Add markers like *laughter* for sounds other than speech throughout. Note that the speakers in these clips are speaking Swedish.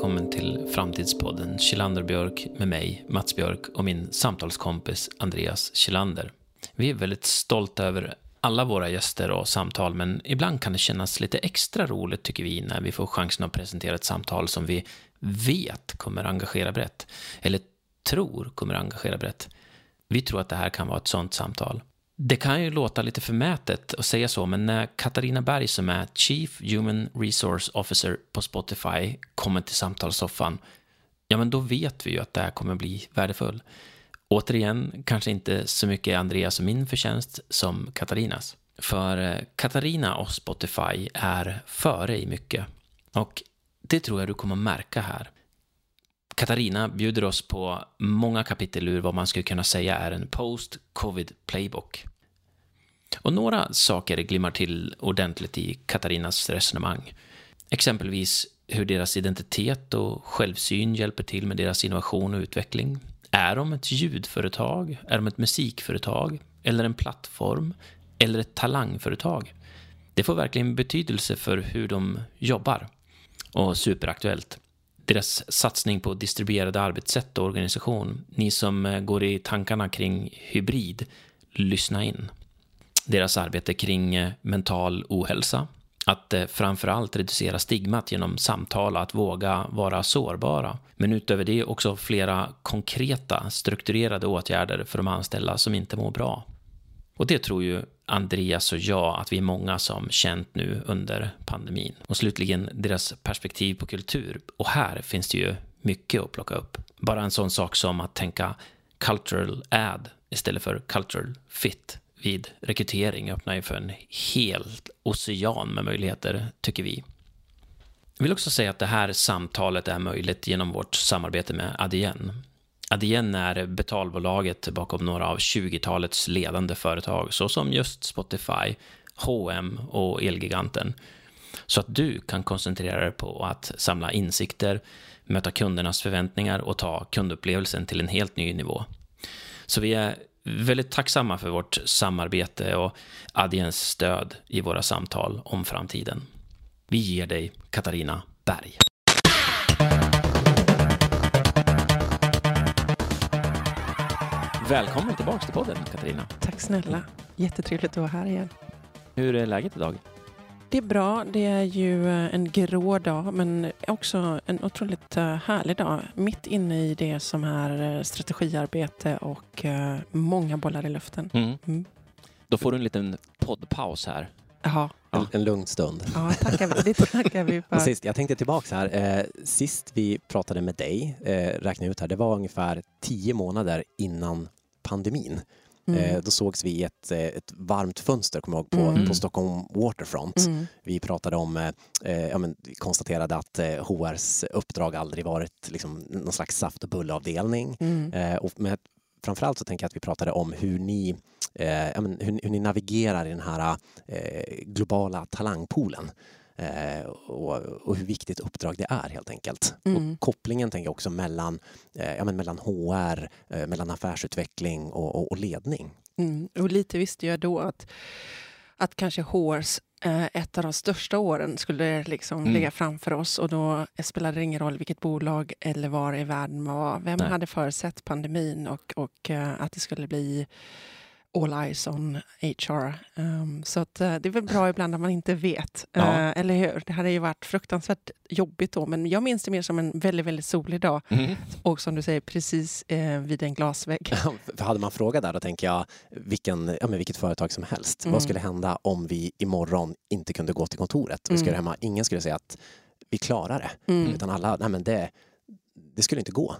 välkommen till Framtidspodden Kilander Björk med mig, Mats Björk och min samtalskompis Andreas Kilander. Vi är väldigt stolta över alla våra gäster och samtal, men ibland kan det kännas lite extra roligt tycker vi när vi får chansen att presentera ett samtal som vi vet kommer engagera brett, eller tror kommer engagera brett. Vi tror att det här kan vara ett sånt samtal. Det kan ju låta lite förmätet att säga så, men när Katarina Berg som är Chief Human Resource Officer på Spotify kommer till samtalssoffan, ja men då vet vi ju att det här kommer bli värdefull. Återigen, kanske inte så mycket Andreas och min förtjänst som Katarinas. För eh, Katarina och Spotify är före i mycket. Och det tror jag du kommer märka här. Katarina bjuder oss på många kapitel ur vad man skulle kunna säga är en post-covid playbook. Och några saker glimmar till ordentligt i Katarinas resonemang. Exempelvis hur deras identitet och självsyn hjälper till med deras innovation och utveckling. Är de ett ljudföretag? Är de ett musikföretag? Eller en plattform? Eller ett talangföretag? Det får verkligen betydelse för hur de jobbar. Och superaktuellt. Deras satsning på distribuerade arbetssätt och organisation. Ni som eh, går i tankarna kring hybrid, lyssna in. Deras arbete kring eh, mental ohälsa. Att eh, framförallt reducera stigmat genom samtal och att våga vara sårbara. Men utöver det också flera konkreta, strukturerade åtgärder för de anställda som inte mår bra. Och det tror ju Andreas och jag att vi är många som känt nu under pandemin. Och slutligen deras perspektiv på kultur. Och här finns det ju mycket att plocka upp. Bara en sån sak som att tänka cultural ad istället för cultural fit vid rekrytering öppnar ju för en helt ocean med möjligheter, tycker vi. Jag vill också säga att det här samtalet är möjligt genom vårt samarbete med Adyen. Adyen är betalbolaget bakom några av 20-talets ledande företag, såsom just Spotify, H&M och Elgiganten. Så att du kan koncentrera dig på att samla insikter, möta kundernas förväntningar och ta kundupplevelsen till en helt ny nivå. Så vi är väldigt tacksamma för vårt samarbete och Adiens stöd i våra samtal om framtiden. Vi ger dig Katarina Berg. Välkommen tillbaka till podden, Katarina. Tack snälla. Jättetrevligt att vara här igen. Hur är läget idag? Det är bra. Det är ju eh, en grå dag, men också en otroligt eh, härlig dag. Mitt inne i det som är eh, strategiarbete och många bollar i luften. Mm. Mm. Då får du en liten poddpaus här. Jaha. En, en lugn stund. Ja, tackar vi. Det tackar vi för. Sist, jag tänkte tillbaka här. Eh, sist vi pratade med dig, eh, räkna ut här, det var ungefär tio månader innan pandemin. Mm. Eh, då sågs vi i ett, eh, ett varmt fönster, kommer jag ihåg, på, mm. på Stockholm Waterfront. Mm. Vi pratade om, eh, eh ja, men, konstaterade att eh, HRs uppdrag aldrig varit liksom, någon slags saft och bullavdelning. Mm. Eh, och med, framförallt så tänker jag att vi pratade om hur ni, ja, men, hur, hur, ni navigerar i den här globala talangpoolen. Eh, och, och, hur viktigt uppdrag det är helt enkelt. Mm. Och kopplingen tänker jag också mellan, eh, ja, men mellan HR, eh, mellan affärsutveckling och, och, och ledning. Mm. Och lite visste jag då att, att kanske HRs eh, ett av de största åren skulle liksom mm. ligga framför oss och då spelade det ingen roll vilket bolag eller var i världen man var. Vem Nej. hade förutsett pandemin och, och uh, att det skulle bli all eyes on HR. Um, så att, uh, det är väl bra ibland att man inte vet, ja. uh, eller hur? Det hade ju varit fruktansvärt jobbigt då, men jag minns det mer som en väldigt, väldigt solig dag. Mm. Och som du säger, precis uh, vid en glasvägg. *laughs* För hade man frågat där, då tänker jag vilken, ja, men vilket företag som helst. Mm. Vad skulle hända om vi imorgon inte kunde gå till kontoret? Mm. Skulle hemma, ingen skulle säga att vi klarar det, mm. utan alla, nej men det, det skulle inte gå.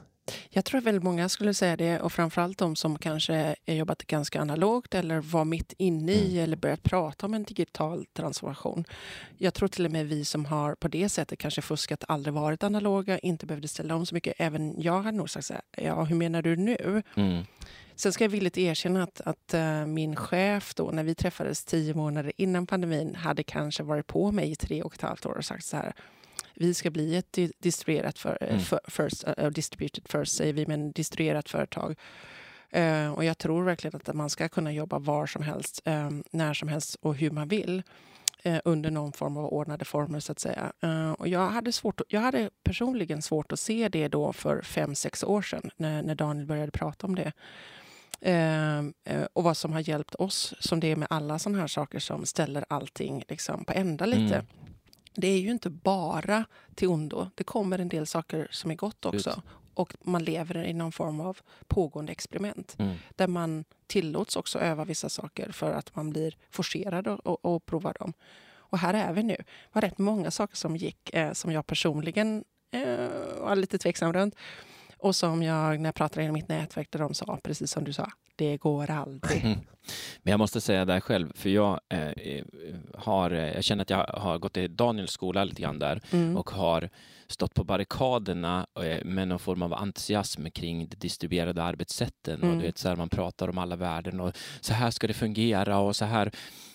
Jag tror att väldigt många skulle säga det och framförallt de som kanske jobbat ganska analogt eller var mitt inne i mm. eller börjat prata om en digital transformation. Jag tror till och med vi som har på det sättet kanske fuskat, aldrig varit analoga, inte behövde ställa om så mycket. Även jag hade nog sagt så här, ja hur menar du nu? Mm. Sen ska jag villigt erkänna att, att uh, min chef då, när vi träffades tio månader innan pandemin, hade kanske varit på mig i tre och ett halvt år och sagt så här, vi ska bli ett distribuerat för, eh, mm. för, first, uh, distributed first säger vi, men distribuerat företag. Uh, och jag tror verkligen att man ska kunna jobba var som helst, um, när som helst och hur man vill. under någon form av ordnade former så att säga. Och jag hade, svårt, jag hade personligen svårt att se det då för fem, sex år sedan när, när Daniel började prata om det. Eh, eh, och vad som har hjälpt oss, som det är med alla sådana här saker som ställer allting liksom på ända lite. Mm. Det är ju inte bara till ondo. Det kommer en del saker som är gott också. Just. Och man lever i någon form av pågående experiment. Mm. Där man tillåts också öva vissa saker för att man blir forcerad och, och provar dem. Och här är vi nu. Det var rätt många saker som gick eh, som jag personligen eh, var lite tveksam runt. Och som jag, när jag pratade i mitt nätverk, där de sa, precis som du sa, det går aldrig. Mm. *laughs* Men jag måste säga där själv, för jag eh, har, eh, jag känner att jag har gått i Daniels skola lite grann där mm. och har stått på barrikaderna eh, med någon form av entusiasm kring de distribuerade arbetssätten. Mm. Och du vet, så här, man pratar om alla värden och så här ska det fungera och så här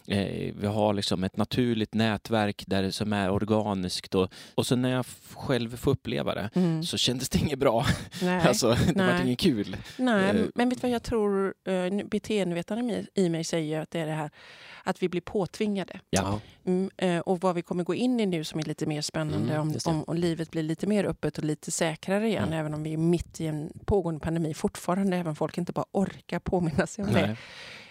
Eh, vi har liksom ett naturligt nätverk där som är organiskt och, och så när jag själv får uppleva det mm. så kändes det inget bra. Nej, *laughs* alltså, det var inget kul. Nej, uh, men vet du vad jag tror uh, beteendevetaren i mig säger att det är det här att vi blir påtvingade. Ja. Mm, uh, och vad vi kommer gå in i nu som är lite mer spännande mm, om, om, om, livet blir lite mer öppet och lite säkrare igen mm. även om vi är mitt i en pågående pandemi fortfarande, även folk inte bara orkar påminna sig om Nej. det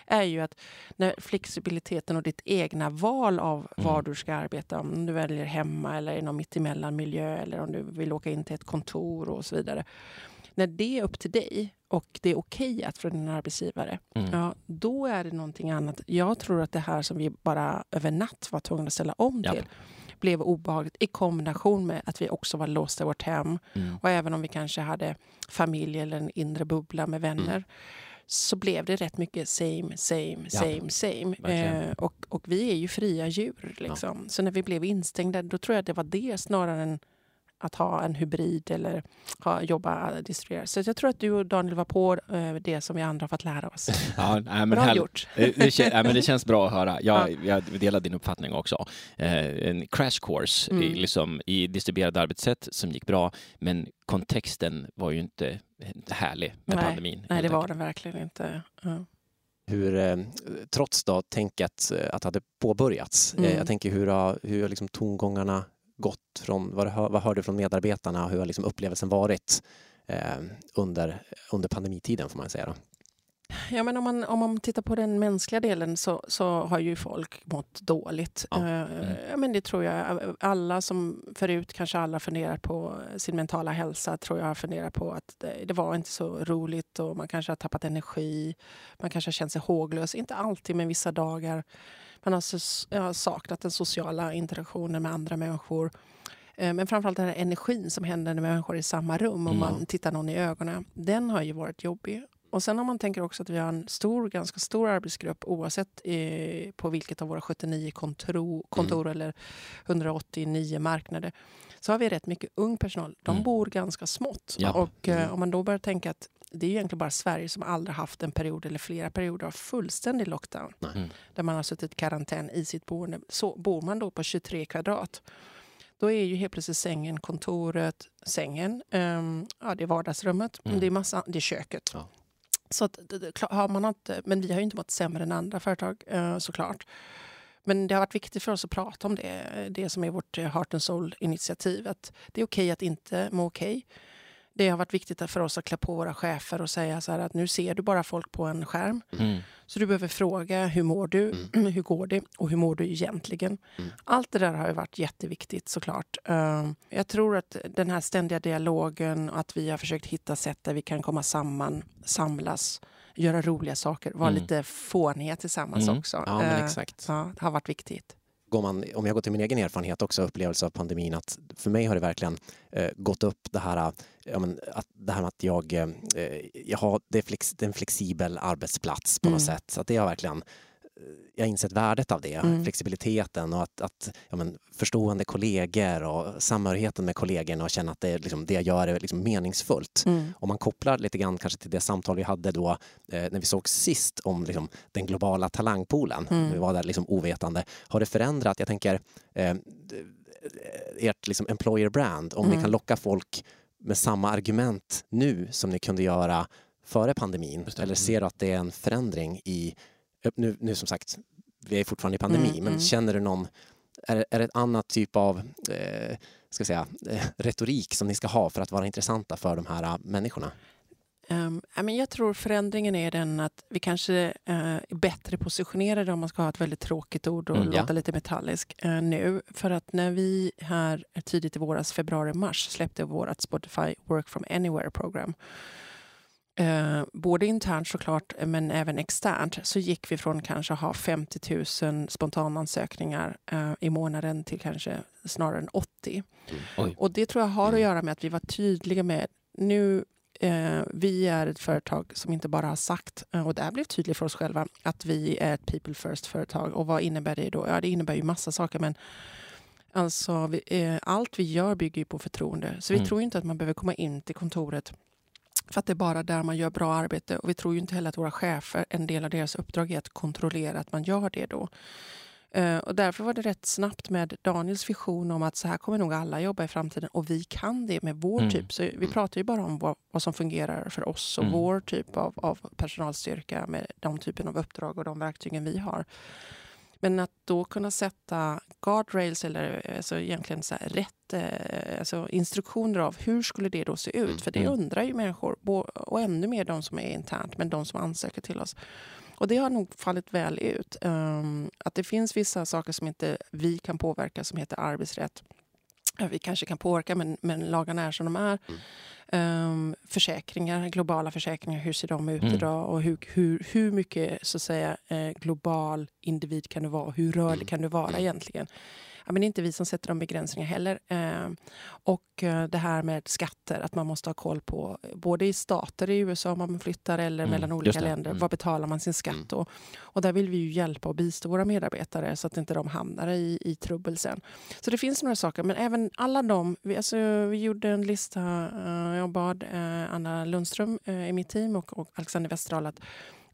är ju att när flexibiliteten och ditt egna val av mm. var du ska arbeta, om du väljer hemma eller i någon mittemellan miljö eller om du vill åka in till ett kontor och så vidare. När det är upp till dig och det är okejat från din arbetsgivare, mm. ja, då är det någonting annat. Jag tror att det här som vi bara över natt var tvungna att ställa om till ja blev obehagligt i kombination med att vi också var låsta i vårt hem. Mm. Och även om vi kanske hade familj eller en inre bubbla med vänner mm så blev det rätt mycket same, same, same, ja, same. Eh, och, och vi är ju fria djur. Liksom. Ja. Så när vi blev instängda, då tror jag att det var det snarare än att ha en hybrid eller ha, jobba distribuerat. Så jag tror att du och Daniel var på eh, det som vi andra har fått lära oss. *laughs* Ja, nej, bra här, gjort. Det, det, nej, men det känns bra att höra. *laughs* Jag, ja. jag delar din uppfattning också. Eh, en crash course mm. i, liksom, i distribuerade arbetssätt som gick bra, men kontexten var ju inte härlig med nej, pandemin. Nej, det var den verkligen inte. Ja hur, eh, trots då tänket att det hade påbörjats, mm. jag tänker hur har, hur liksom tongångarna gått från, vad, vad hör du från medarbetarna? Hur har liksom upplevelsen varit eh, under, under pandemitiden får man säga? Då? Ja, men om, man, om man tittar på den mänskliga delen så, så har ju folk mått dåligt. Ja. Eh, mm. men det tror jag. Alla som förut kanske alla funderat på sin mentala hälsa tror jag har funderat på att det, det, var inte så roligt och man kanske har tappat energi. Man kanske har känt sig håglös. Inte alltid, men vissa dagar. Man har saknat den sociala interaktionen med andra människor. Eh, men framförallt den här energin som händer när människor är i samma rum och mm. man tittar någon i ögonen. Den har ju varit jobbig. Och sen om man tänker också att vi har en stor, ganska stor arbetsgrupp oavsett eh, på vilket av våra 79 kontor, kontor mm. eller 189 marknader så har vi rätt mycket ung personal. De mm. bor ganska smått. Ja. Och eh, mm. om man då börjar tänka att det är egentligen bara Sverige som aldrig haft en period eller flera perioder av fullständig lockdown. Mm. Där man har suttit i karantän i sitt boende. Så bor man då på 23 kvadrat då är ju helt plötsligt sängen, kontoret, sängen, um, ja, det är vardagsrummet, mm. det, är massa, det är köket. Ja. Så att, har man inte, men vi har ju inte mått sämre än andra företag uh, såklart. Men det har varit viktigt för oss att prata om det, det som är vårt Heart and Soul-initiativ. Att det är okej okay att inte må okej. Okay det har varit viktigt för oss att klä på våra chefer och säga så här att nu ser du bara folk på en skärm. Mm. Så du behöver fråga hur mår du, mm. *clears throat* hur går det och hur mår du egentligen? Mm. Allt det där har ju varit jätteviktigt såklart. Ehm, jag tror att den här ständiga dialogen och att vi har försökt hitta sätt där vi kan komma samman, samlas, göra roliga saker, vara mm. lite fåniga tillsammans mm. också. Ja, men exakt. Ja, det har varit viktigt man, om jag går till min egen erfarenhet också, upplevelse av pandemin, att för mig har det verkligen eh, gått upp det här, ja, men, att, det här med att jag, eh, jag har, det är, flex, det är en flexibel arbetsplats på mm. något sätt. Så det har verkligen jag har insett värdet av det, mm. flexibiliteten och att, att ja, men, förstående kollegor och samhörigheten med kollegorna och känna att det, liksom, det jag gör är liksom meningsfullt. Mm. Om man kopplar lite grann kanske till det samtal vi hade då eh, när vi såg sist om liksom, den globala talangpoolen, mm. vi var där liksom ovetande, har det förändrat? Jag tänker eh, ert liksom, employer brand, om ni kan mm. locka folk med samma argument nu som ni kunde göra före pandemin, eller ser du att det är en förändring i nu, nu som sagt, vi är fortfarande i pandemi, Mm, men mm. känner du någon, är, är det ett annat typ av eh, ska säga, eh, retorik som ni ska ha för att vara intressanta för de här eh, människorna? Um, ja, men jag tror förändringen är den att vi kanske eh, är bättre positionerade om man ska ha ett väldigt tråkigt ord och Mm, ja. låta lite metallisk eh, nu. För att när vi här tidigt i våras, februari-mars, släppte vårt Spotify Work from Anywhere-program Eh, både internt såklart, men även externt, så gick vi från kanske ha 50 000 spontanansökningar eh, i månaden till kanske snarare än 80. Oj. Och det tror jag har att Mm. göra med att vi var tydliga med nu eh, vi är ett företag som inte bara har sagt, eh, och det här blev tydligt för oss själva, att vi är ett people first-företag. Och vad innebär det då? Ja, det innebär ju massa saker, men alltså, vi, eh, allt vi gör bygger ju på förtroende. Så vi Mm. tror inte att man behöver komma in till kontoret för att det är bara där man gör bra arbete. Och vi tror ju inte heller att våra chefer, en del av deras uppdrag är att kontrollera att man gör det då. Eh, och därför var det rätt snabbt med Daniels vision om att så här kommer nog alla jobba i framtiden och vi kan det med vår Mm. typ. Så vi pratar ju bara om vad, vad som fungerar för oss och Mm. vår typ av, av personalstyrka med de typen av uppdrag och de verktygen vi har. Men att då kunna sätta guardrails eller alltså egentligen så här rätt eh, alltså instruktioner av hur skulle det då se ut? För det Mm. undrar ju människor och ännu mer de som är internt men de som ansöker till oss. Och det har nog fallit väl ut. Um, att det finns vissa saker som inte vi kan påverka som heter arbetsrätt. Vi kanske kan påverka men, men lagarna är som de är. Um, försäkringar, globala försäkringar, hur ser de ut Mm. idag? Och hur, hur, hur mycket så att säga, eh, global individ kan du vara? Hur rörlig Mm. kan du vara egentligen? Ja, men det är inte vi som sätter de begränsningarna heller. Um, och eh, det här med skatter, att man måste ha koll på både i stater i USA om man flyttar eller Mm, mellan olika länder. Mm. Vad betalar man sin skatt Mm. då? Och där vill vi ju hjälpa och bistå våra medarbetare så att inte de hamnar i, i trubbel sen. Så det finns några saker, men även alla de... Vi, alltså, vi gjorde en lista, eh, jag bad eh, Anna Lundström eh, i mitt team och, och Alexander Westerdahl att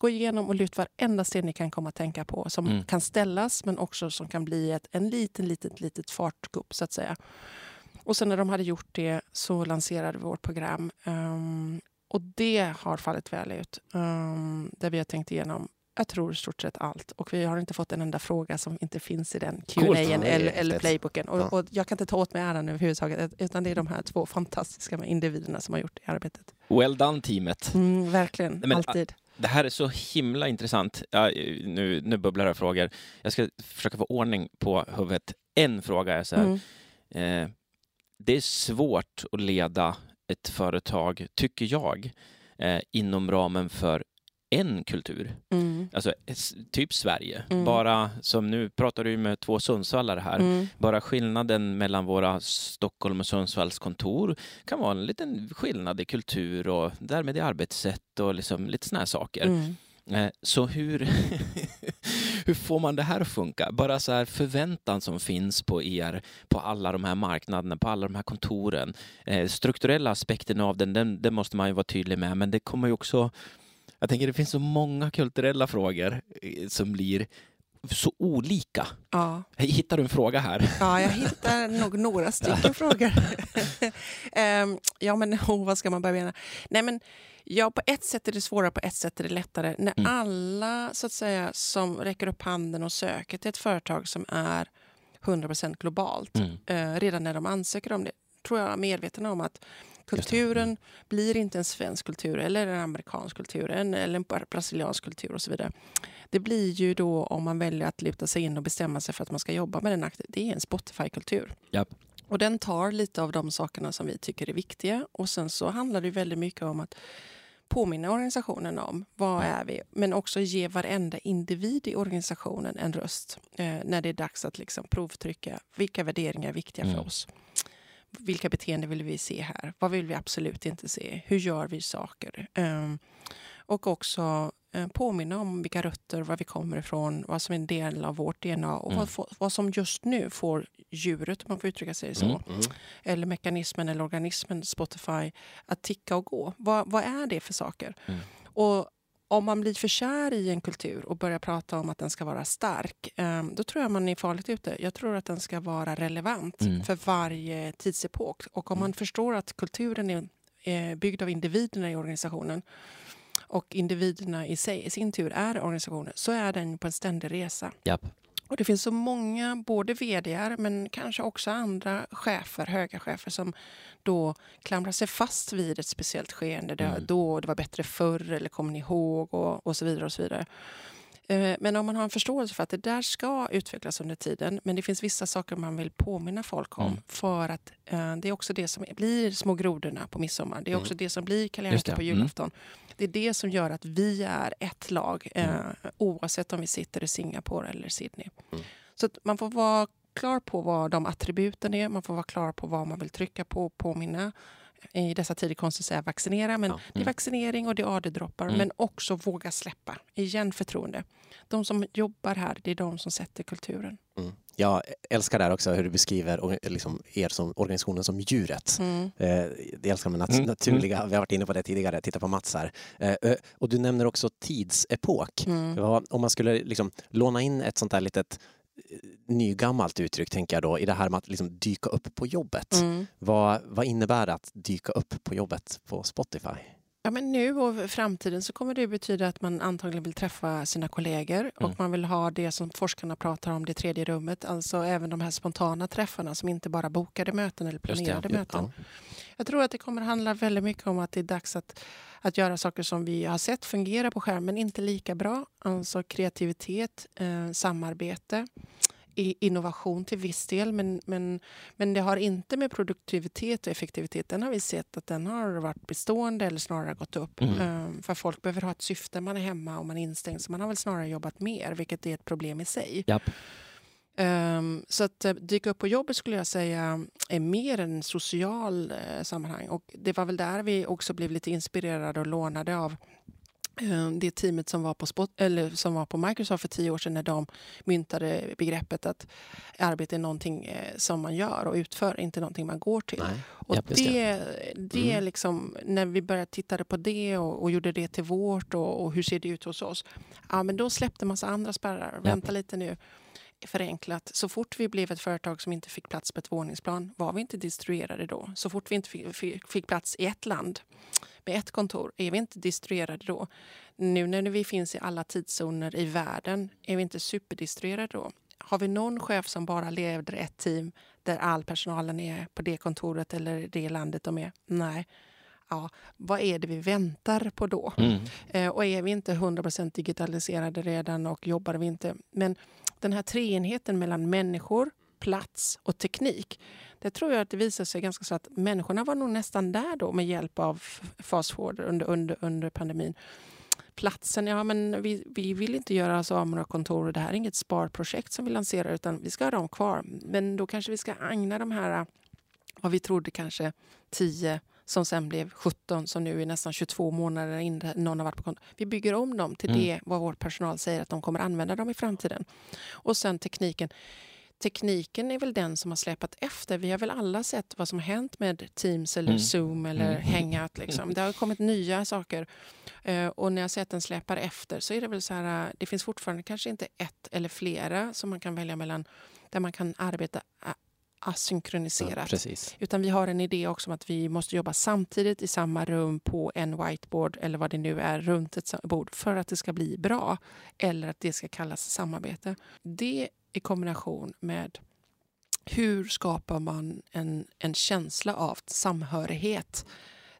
gå igenom och lyft varenda sten ni kan komma att tänka på som Mm. kan ställas men också som kan bli ett en liten, litet, litet fartgupp så att säga. Och sen när de hade gjort det så lanserade vi vårt program. Ehm, och det har fallit väl ut. Ehm, där vi har tänkt igenom, jag tror i stort sett allt. Och vi har inte fått en enda fråga som inte finns i den Q&A eller, eller playbooken. Och, Ja. och jag kan inte ta åt mig äran överhuvudtaget. Utan det är de här två fantastiska individerna som har gjort det arbetet. Well done teamet. Mm, verkligen, Nej, men, alltid. Det här är så himla intressant. Ja, nu, nu bubblar det frågor. Jag ska försöka få ordning på huvudet. En fråga är så här. Mm. Eh, det är svårt att leda ett företag, tycker jag, eh, inom ramen för en kultur. Mm. Alltså typ Sverige. Mm. Bara som nu pratar du med två Sundsvallare här. Mm. Bara skillnaden mellan våra Stockholm och Sundsvalls kontor kan vara en liten skillnad i kultur och därmed i arbetssätt och liksom lite såna här saker. Mm. Eh, Så hur, *laughs* hur får man det här att funka? Bara så här förväntan som finns på er, på alla de här marknaderna, på alla de här kontoren. Eh, strukturella aspekten av den, den, den måste man ju vara tydlig med, men det kommer ju också... Jag tänker det finns så många kulturella frågor eh, som blir så olika. Ja. Hittar du en fråga här? Ja, jag hittar nog några stycken *laughs* frågor. *laughs* Ehm, ja, men *laughs* oh, vad ska man börja med? Nej, men ja, på ett sätt är det svårare, på ett sätt är det lättare. När Mm. alla så att säga, som räcker upp handen och söker till ett företag som är 100% globalt, Mm. eh, redan när de ansöker om det, tror jag är medvetna om att kulturen blir inte en svensk kultur eller en amerikansk kultur en- eller en bra- brasiliansk kultur och så vidare. Det blir ju då om man väljer att luta sig in och bestämma sig för att man ska jobba med den aktivt. Det är en Spotify-kultur. Japp. Och den tar lite av de sakerna som vi tycker är viktiga. Och sen så handlar det väldigt mycket om att påminna organisationen om vad är vi, men också ge varenda individ i organisationen en röst eh, när det är dags att liksom provtrycka vilka värderingar är viktiga Mm. för oss. Vilka beteenden vill vi se här? Vad vill vi absolut inte se? Hur gör vi saker? Ehm, och också eh, påminna om vilka rötter, var vi kommer ifrån, vad som är en del av vårt DNA och Mm. vad, vad som just nu får djuret, om man får uttrycka sig så, Mm. Mm. eller mekanismen eller organismen Spotify att ticka och gå. Vad, vad är det för saker? Mm. Och om man blir för kär i en kultur och börjar prata om att den ska vara stark, eh, då tror jag man är farligt ute. Jag tror att den ska vara relevant Mm. för varje tidsepok. Och om man förstår att kulturen är eh, byggd av individerna i organisationen, och individerna i sig i sin tur är organisationer så är den på en ständig resa. Japp. Och det finns så många, både vd men kanske också andra chefer, höga chefer som då klamrar sig fast vid ett speciellt skeende. Det, Mm. Då det var bättre förr eller kommer ni ihåg och, och så vidare. och så vidare. Eh, Men om man har en förståelse för att det där ska utvecklas under tiden men det finns vissa saker man vill påminna folk om Mm. för att eh, det är också det som blir små grodorna på midsommar. Det är också det som blir Mm. Det. på Mm. julafton. Det är det som gör att vi är ett lag eh, oavsett om vi sitter i Singapore eller Sydney. Mm. Så man får vara klar på vad de attributen är, man får vara klar på vad man vill trycka på och påminna. I dessa tider konstigt att säga vaccinera, men Ja. det är vaccinering och det är AD-droppar. Mm. Men också våga släppa. Igen förtroende. De som jobbar här, det är de som sätter kulturen. Mm. Jag älskar det här också hur du beskriver liksom er som organisationen som djuret. Mm. Eh, jag älskar med nat- Mm. naturliga, vi har varit inne på det tidigare, titta på Mats här. Eh, eh, och du nämner också tidsepok. Mm. Om man skulle liksom låna in ett sånt där litet eh, nygammalt uttryck, tänker jag då, i det här med att liksom dyka upp på jobbet. Mm. Vad, vad innebär det att dyka upp på jobbet på Spotify? Ja, men nu och framtiden så kommer det betyda att man antagligen vill träffa sina kollegor Mm. och man vill ha det som forskarna pratar om, det tredje rummet. Alltså även de här spontana träffarna som inte bara bokade möten eller Just det, planerade ja. möten. Jag tror att det kommer handla väldigt mycket om att det är dags att, att göra saker som vi har sett fungera på skärmen, inte lika bra. Alltså kreativitet, eh, samarbete, i- innovation till viss del. Men, men, men det har inte med produktivitet och effektivitet. Den har vi sett att den har varit bestående eller snarare gått upp. Mm. Eh, för folk behöver ha ett syfte. Man är hemma och man är instängd. Så man har väl snarare jobbat mer, vilket är ett problem i sig. Japp. Ehm, så att eh, dyka upp på jobbet skulle jag säga är mer en social eh, sammanhang. Och det var väl där vi också blev lite inspirerade och lånade av det teamet som var, på Spot, eller som var på Microsoft för tio år sedan när de myntade begreppet att arbete är någonting eh, som man gör och utför, inte någonting man går till. Nej. Och det. det, Mm. liksom, när vi började titta på det och, och gjorde det till vårt och, och hur ser det ut hos oss. Ja, men då släppte massa andra spärrar. Vänta lite nu. Förenklat. Så fort vi blev ett företag som inte fick plats på ett våningsplan var vi inte distribuerade då. Så fort vi inte fick, plats i ett land med ett kontor är vi inte distribuerade då. Nu när vi finns i alla tidszoner i världen är vi inte superdistribuerade då. Har vi någon chef som bara leder ett team där all personalen är på det kontoret eller det landet de är? Nej. Ja, vad är det vi väntar på då? Mm. Eh, och är vi inte 100% digitaliserade redan och jobbar vi inte... Men den här treenheten mellan människor, plats och teknik. Det tror jag att det visar sig ganska så att människorna var nog nästan där då med hjälp av fast forward under, under, under pandemin. Platsen, ja men vi, vi vill inte göra oss av med några kontor. och Det här är inget sparprojekt som vi lanserar utan vi ska ha dem kvar. Men då kanske vi ska agna de här, vad vi trodde kanske 10 som sen blev 17 som nu är nästan 22 månader in någon har varit på konto. Vi bygger om dem till Mm. det vad vår personal säger att de kommer använda dem i framtiden. Och sen tekniken. Tekniken är väl den som har släpat efter. Vi har väl alla sett vad som har hänt med Teams eller Mm. Zoom eller Mm. Hangout. Liksom. Det har kommit nya saker. Eh, och när jag säger att den släpar efter så är det väl så här, eh, det finns fortfarande kanske inte ett eller flera som man kan välja mellan där man kan arbeta a- asynkroniserat. Ja, precis. Utan vi har en idé också om att vi måste jobba samtidigt i samma rum på en whiteboard eller vad det nu är runt ett bord för att det ska bli bra eller att det ska kallas samarbete. Det i kombination med hur skapar man en, en känsla av samhörighet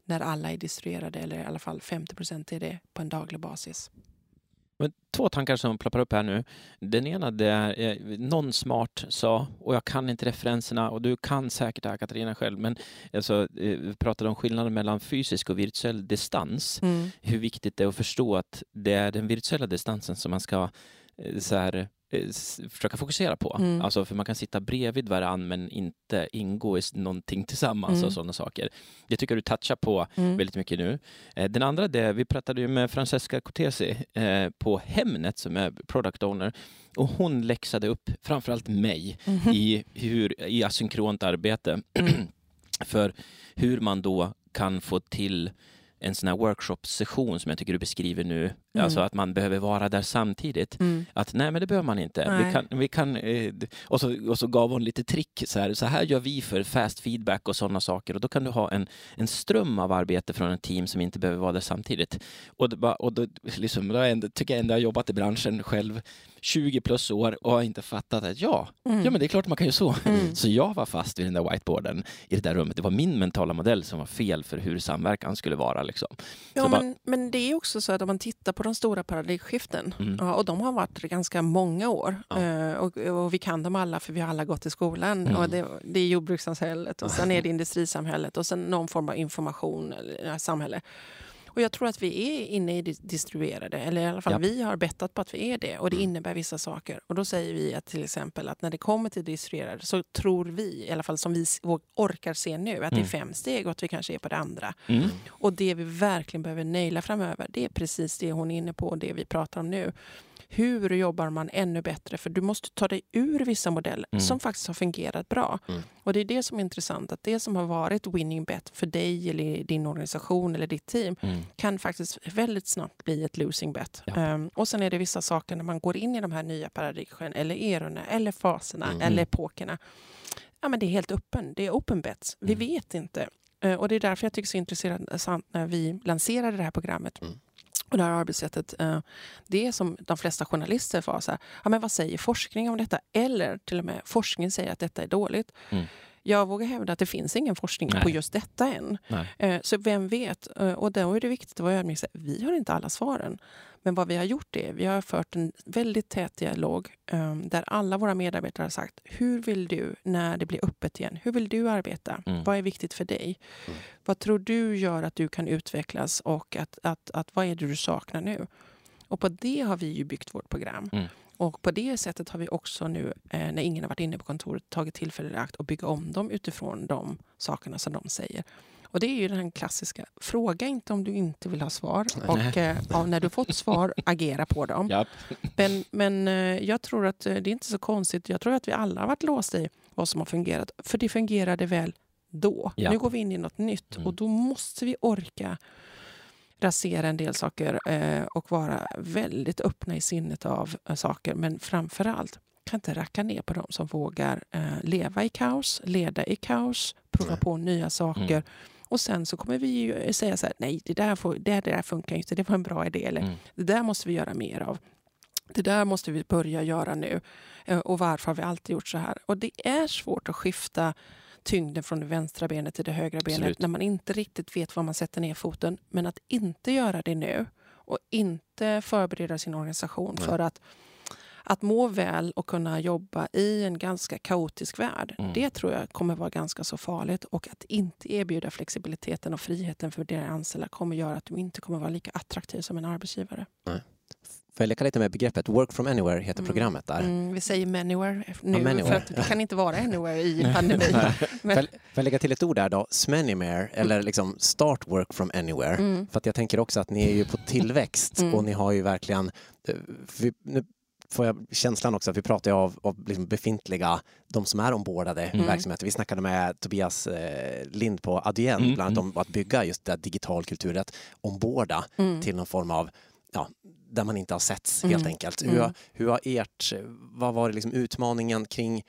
när alla är distribuerade eller i alla fall 50 procent är det på en daglig basis. Men två tankar som ploppar upp här nu. Den ena det är eh, någon smart sa, och jag kan inte referenserna och du kan säkert det här Katarina själv, men alltså, eh, vi pratade om skillnaden mellan fysisk och virtuell distans. Hur viktigt det är att förstå att det är den virtuella distansen som man ska eh, så här, försöka fokusera på. Mm. Alltså för man kan sitta bredvid varann men inte ingå i någonting tillsammans Mm. och sådana saker. Det tycker du touchar på Mm. väldigt mycket nu. Eh, Den andra, det, vi pratade ju med Francesca Cortesi eh, på Hemnet som är product owner och hon läxade upp framförallt mig Mhm. i, hur, i asynkront arbete Mm. *clears throat* för hur man då kan få till en sån här workshop-session som jag tycker du beskriver nu, mm. alltså att man behöver vara där samtidigt. Mm. Att nej, men det behöver man inte. Vi kan, vi kan, eh, och, så, och så gav hon lite trick, så här, så här gör vi för fast feedback och sådana saker. Och då kan du ha en, en ström av arbete från ett team som inte behöver vara där samtidigt. Och, det, och då, liksom, då tycker jag ändå jag har jobbat i branschen själv 20 plus år och har inte fattat att ja, mm. ja men det är klart man kan ju så. Mm. Så jag var fast vid den där whiteboarden i det där rummet. Det var min mentala modell som var fel för hur samverkan skulle vara. Liksom. Ja, men, bara... men det är också så att om man tittar på de stora paradigmskiften, mm. ja, och de har varit ganska många år, ja. Eh, och, och, vi kan dem alla för vi har alla gått i skolan. Mm. Och det, det är jordbrukssamhället och sen är det industrisamhället och sen någon form av information eller samhälle. Och jag tror att vi är inne i distribuerade, eller i alla fall ja. vi har bettat på att vi är det. Och det mm. innebär vissa saker. Och då säger vi att till exempel att när det kommer till distribuerade så tror vi, i alla fall som vi orkar se nu, att mm. det är mm. fem steg och att vi kanske är på det andra. Mm. Och det vi verkligen behöver naila framöver, det är precis det hon är inne på och det vi pratar om nu. Hur jobbar man ännu bättre? För du måste ta dig ur vissa modeller mm. som faktiskt har fungerat bra. Mm. Och det är det som är intressant, att det som har varit winning bet för dig eller din organisation eller ditt team mm. kan faktiskt väldigt snabbt bli ett losing bet. Ja. Um, och sen är det vissa saker när man går in i de här nya paradigmen eller erorna eller faserna mm. eller epokerna. Ja, men det är helt öppen. Det är open bets. Vi mm. vet inte. Uh, och det är därför jag tycker det är så intressant när vi lanserade det här programmet. Mm och det här arbetssättet, eh, det är som de flesta journalister får. Så här, ja, men vad säger forskning om detta? Eller till och med forskning säger att detta är dåligt. Mm. Jag vågar hävda att det finns ingen forskning Nej. på just detta än. Nej. Eh, så vem vet? Eh, och då är det viktigt att vara ödmjuk. Vi har inte alla svaren. Men vad vi har gjort är vi har fört en väldigt tät dialog um, där alla våra medarbetare har sagt hur vill du när det blir öppet igen? Hur vill du arbeta? Mm. Vad är viktigt för dig? Mm. Vad tror du gör att du kan utvecklas och att, att, att, vad är det du saknar nu? Och på det har vi ju byggt vårt program. Mm. Och på det sättet har vi också nu, eh, när ingen har varit inne på kontoret, tagit tillfället i akt och bygga om dem utifrån de sakerna som de säger. Och det är ju den klassiska, fråga inte om du inte vill ha svar. Och eh, när du fått svar, *laughs* agera på dem. Japp. Men, men eh, jag tror att eh, det är inte så konstigt. Jag tror att vi alla har varit låsta i vad som har fungerat. För det fungerade väl då. Japp. Nu går vi in i något nytt mm. och då måste vi orka rasera en del saker eh, och vara väldigt öppna i sinnet av eh, saker. Men framför allt kan inte racka ner på dem som vågar eh, leva i kaos, leda i kaos, prova på nya saker. Mm. Och sen så kommer vi ju säga så här, nej det där, får, det, det där funkar inte, det var en bra idé. Eller, mm. Det där måste vi göra mer av. Det där måste vi börja göra nu. Eh, och varför har vi alltid gjort så här? Och det är svårt att skifta tyngden från det vänstra benet till det högra benet Absolut. när man inte riktigt vet var man sätter ner foten. Men att inte göra det nu och inte förbereda sin organisation Nej. för att att må väl och kunna jobba i en ganska kaotisk värld, mm. det tror jag kommer vara ganska så farligt. Och att inte erbjuda flexibiliteten och friheten för dina anställda kommer göra att du inte kommer vara lika attraktiv som en arbetsgivare. Nej. Får jag leka lite med begreppet? Work from anywhere heter mm. programmet där. Mm, vi säger manywhere nu, ja, manywhere. för att det kan inte vara anywhere i *laughs* pandemin. *laughs* Men... Får jag lägga till ett ord där då? Smanimare, eller liksom start work from anywhere. Mm. För att jag tänker också att ni är ju på tillväxt mm. och ni har ju verkligen... Eh, vi, nu får jag känslan också att vi pratar av, av liksom befintliga, de som är ombordade mm. verksamheter. Vi snackade med Tobias eh, Lind på Adyen mm. bland annat mm. om att bygga just det digital kultur, att omborda mm. till någon form av ja, där man inte har setts helt mm. enkelt. Hur, mm. hur har ert, vad var det liksom utmaningen kring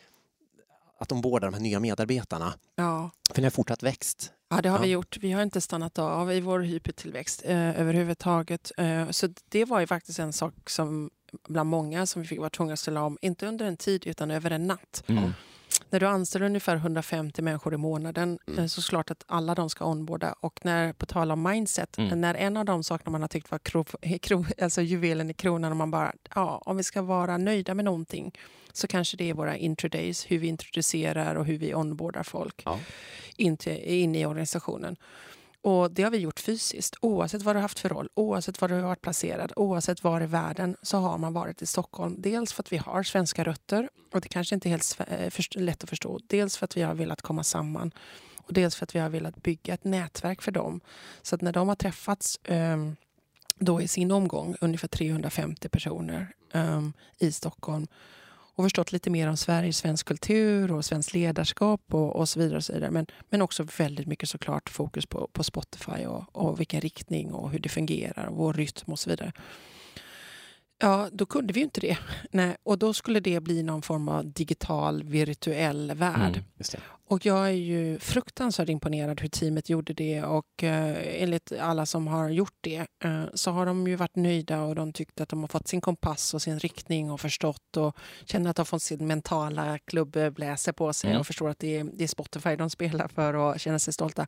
att omborda de här nya medarbetarna? Ja. För ni har fortsatt växt. Ja, det har ja. vi gjort. Vi har inte stannat av i vår hypertillväxt eh, överhuvudtaget. Eh, så det var ju faktiskt en sak som bland många som vi fick vara tvungna att ställa om, inte under en tid utan över en natt. Mm. När du anställer ungefär 150 människor i månaden mm. Eh, så är det klart att alla de ska onboarda. Och när, på tal om mindset, mm. när en av de sakerna man har tyckt var krov, *laughs* krov, alltså juvelen i kronan och man bara, ja, om vi ska vara nöjda med någonting så kanske det är våra introdays, hur vi introducerar och hur vi onboardar folk ja. in, till, in i organisationen. Och Det har vi gjort fysiskt. Oavsett vad du har haft för roll, oavsett var du har varit placerad, oavsett var i världen så har man varit i Stockholm. Dels för att vi har svenska rötter och det kanske inte är helt eh, lätt att förstå. Dels för att vi har velat komma samman och dels för att vi har velat bygga ett nätverk för dem. Så att när de har träffats um, då i sin omgång, ungefär 350 personer um, i Stockholm och förstått lite mer om Sverige, svensk kultur och svenskt ledarskap och, och så vidare. Och så vidare. Men, men också väldigt mycket såklart fokus på, på Spotify och, och vilken riktning och hur det fungerar och vår rytm och så vidare. Ja, då kunde vi ju inte det. Nej, och då skulle det bli någon form av digital, virtuell värld. Mm, och jag är ju fruktansvärt imponerad hur teamet gjorde det och eh, enligt alla som har gjort det eh, så har de ju varit nöjda och de tyckte att de har fått sin kompass och sin riktning och förstått och känner att de har fått sin mentala klubbbläse på sig mm. och förstår att det är, det är Spotify de spelar för och känner sig stolta.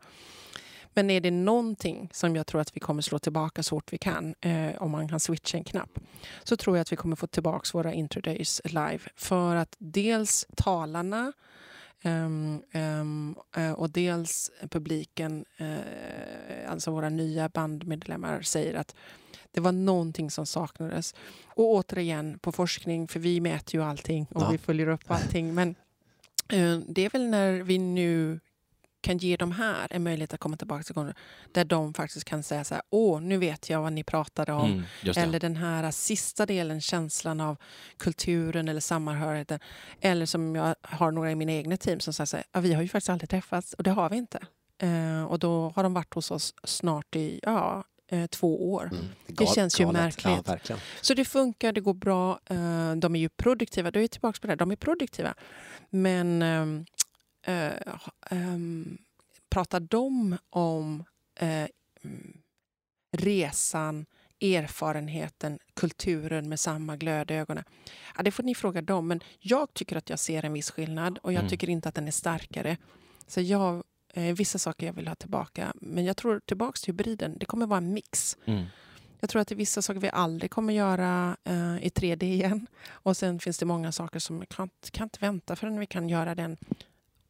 Men är det någonting som jag tror att vi kommer slå tillbaka så fort vi kan, eh, om man kan switcha en knapp, så tror jag att vi kommer få tillbaka våra introdays live. För att dels talarna um, um, uh, och dels publiken, uh, alltså våra nya bandmedlemmar, säger att det var någonting som saknades. Och återigen på forskning, för vi mäter ju allting och ja. vi följer upp allting. Men uh, det är väl när vi nu kan ge de här en möjlighet att komma tillbaka till gånger där de faktiskt kan säga så här, åh, nu vet jag vad ni pratade om. Mm, eller den här sista delen, känslan av kulturen eller samhörigheten. Eller som jag har några i mina egna team som säger så här, ja, vi har ju faktiskt aldrig träffats och det har vi inte. Uh, och då har de varit hos oss snart i ja, uh, två år. Mm, det, det känns ju märkligt. Ja, så det funkar, det går bra. Uh, de är ju produktiva. Då är tillbaka på det, de är produktiva. Men ehm, eh, um, pratar de om eh, resan, erfarenheten, kulturen med samma glöd i ögonen? Ja, det får ni fråga dem. Men jag tycker att jag ser en viss skillnad och jag mm. tycker inte att den är starkare. Så jag, eh, vissa saker jag vill ha tillbaka. Men jag tror tillbaka till hybriden. Det kommer vara en mix. Mm. Jag tror att det är vissa saker vi aldrig kommer göra uh, i 3D igen. Och sen finns det många saker som kan, kan inte vänta förrän vi kan göra den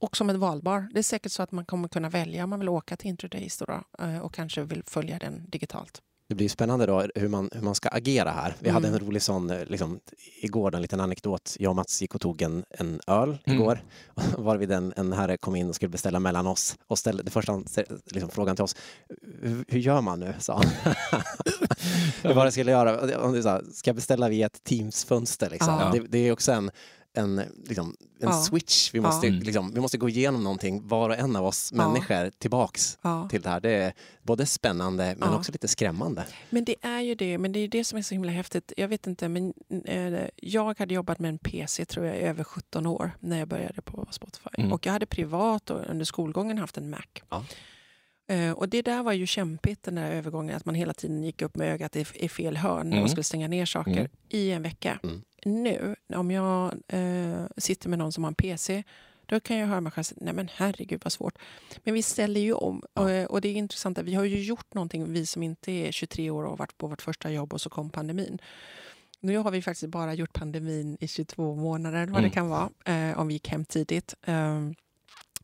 och som ett valbar. Det är säkert så att man kommer kunna välja om man vill åka till Introdays då, eh, och kanske vill följa den digitalt. Det blir spännande då hur man, hur man ska agera här. Vi mm. hade en rolig sån, eh, liksom, igår, en liten anekdot. Jag och Mats gick och tog en, en öl mm. igår, *laughs* varvid en, en herre kom in och skulle beställa mellan oss och ställde det första liksom, frågan till oss. Hur gör man nu? sa han. *laughs* Hur var det skulle göra? Ska jag beställa via ett Teams-fönster? Liksom? Det, det, är också en en, liksom, en ja. switch. Vi måste, ja. liksom, vi måste gå igenom någonting, var och en av oss ja. människor, tillbaks till det här. Det är både spännande men också lite skrämmande. Men det är ju det, men det är det som är så himla häftigt. Jag vet inte, men äh, jag hade jobbat med en PC tror jag i över 17 år när jag började på Spotify. Mm. Och jag hade privat och under skolgången haft en Mac. Uh, och det där var ju kämpigt den där övergången, att man hela tiden gick upp med ögat i, i fel hörn mm. och skulle stänga ner saker mm. i en vecka. Mm nu, om jag eh, sitter med någon som har en PC, då kan jag höra mig själv säga, nej men herregud vad svårt. Men vi ställer ju om. Ja. Och, eh, och, det är intressant, vi har ju gjort någonting, vi som inte är 23 år och har varit på vårt första jobb och så kom pandemin. Nu har vi faktiskt bara gjort pandemin i 22 månader, vad mm. det kan vara, eh, om vi gick hem tidigt. Um,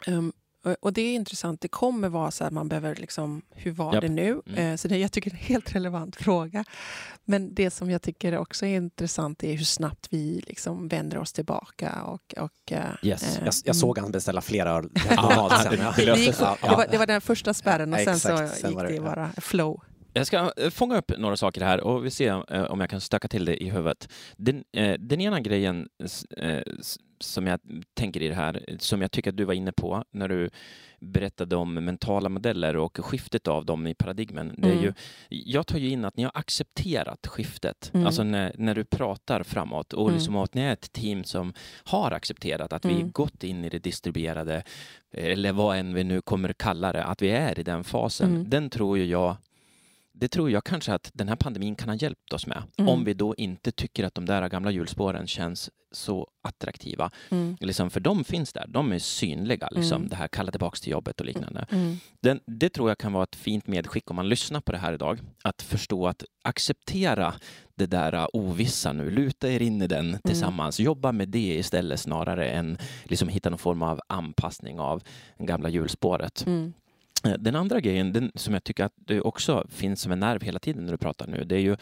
um, och det är intressant. Det kommer vara så att man behöver liksom, hur var Japp. det nu? Mm. Eh, så det, jag tycker det är en helt relevant fråga. Men det som jag tycker också är intressant är hur snabbt vi liksom vänder oss tillbaka. Och, och, eh, yes. Eh, jag, jag, såg han beställa flera öl det, det, det, var, det var den första spärren och sen så gick det bara flow. Jag ska eh, fånga upp några saker här och vi ser eh, om jag kan stöka till det i huvudet. Den, eh, den ena grejen som jag tänker i det här, som jag tycker att du var inne på när du berättade om mentala modeller och skiftet av dem i paradigmen. Mm. Det är mm. ju, jag tar ju in att ni har accepterat skiftet, mm. alltså när, när du pratar framåt och mm. liksom att ni är ett team som har accepterat att vi mm. gått in i det distribuerade, eller vad än vi nu kommer kalla det, att vi är i den fasen. Mm. Den tror ju jag det tror jag kanske att den här pandemin kan ha hjälpt oss med. Mm. Om vi då inte tycker att de där gamla hjulspåren känns så attraktiva. Mm. Liksom, för de finns där, de är synliga. Liksom, mm. Det här kalla tillbaka till jobbet och liknande. Mm. Den, det tror jag kan vara ett fint medskick om man lyssnar på det här idag. Att förstå att acceptera det där ovissa nu, luta er in i den mm. tillsammans. Jobba med det istället snarare än liksom hitta någon form av anpassning av gamla hjulspåret. Mm. Eh, den andra grejen, den, som jag tycker att det också finns som en nerv hela tiden när du pratar nu, det är ju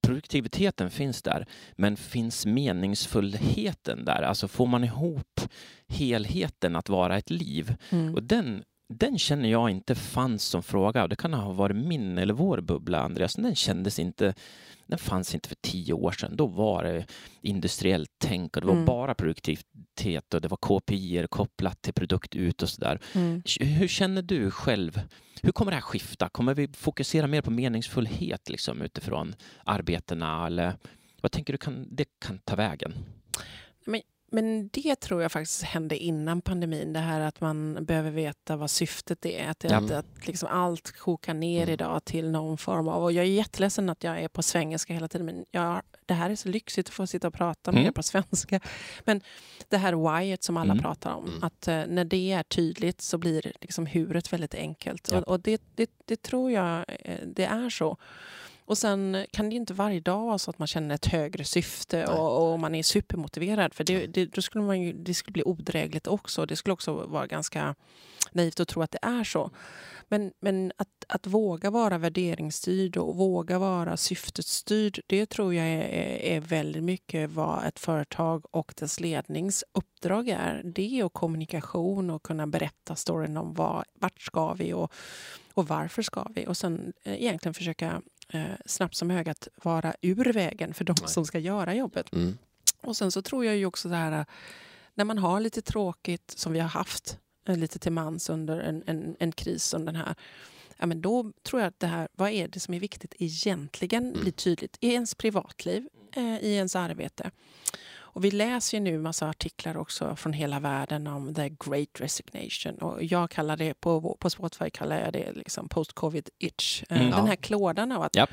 produktiviteten finns där, men finns meningsfullheten där? Alltså får man ihop helheten att vara ett liv? Mm. Och den den känner jag inte fanns som fråga. Det kan ha varit min eller vår bubbla, Andreas. Den kändes inte den fanns inte för tio år sedan. Då var det industriellt tänk och det var mm. bara produktivitet och det var KPI kopplat till produkt ut och sådär. Mm. Hur känner du själv? Hur kommer det här skifta? Kommer vi fokusera mer på meningsfullhet liksom, utifrån arbetena eller vad tänker du kan, det kan ta vägen? Men men det tror jag faktiskt hände innan pandemin. Det här att man behöver veta vad syftet är. Att, ja. att, att liksom allt kokar ner mm. idag till någon form av... Och jag är jätteledsen att jag är på svengelska hela tiden. Men jag, det här är så lyxigt att få sitta och prata med mm. er på svenska. Men det här whyet som alla mm. pratar om. Mm. Att uh, när det är tydligt så blir liksom huret väldigt enkelt. Ja. Och, och det, det, det, tror jag eh, det är så. Och sen kan det inte varje dag vara så att man känner ett högre syfte och, och, man är supermotiverad. För det, det, då skulle man ju, det skulle bli odrägligt också. Det skulle också vara ganska naivt att tro att det är så. Men, men att, att våga vara värderingsstyrd och våga vara syftesstyrd, det tror jag är, är väldigt mycket vad ett företag och dess lednings uppdrag är. Det och kommunikation och kunna berätta storyn om vad, vart ska vi och, och varför ska vi? Och sen eh, egentligen försöka eh, snabbt som ögat vara ur vägen för de Nej. som ska göra jobbet. Mm. Och sen så tror jag ju också det här när man har lite tråkigt som vi har haft eh, lite till mans under en, en, en kris som den här ja, men då tror jag att det här, vad är det som är viktigt egentligen mm. blir tydligt i ens privatliv, eh, i ens arbete. Och vi läser ju nu massa artiklar också från hela världen om the great resignation. Och jag kallar det, på, på Spotify kallar jag det liksom post-covid itch. Eh, mm, Den här klådan av att yep.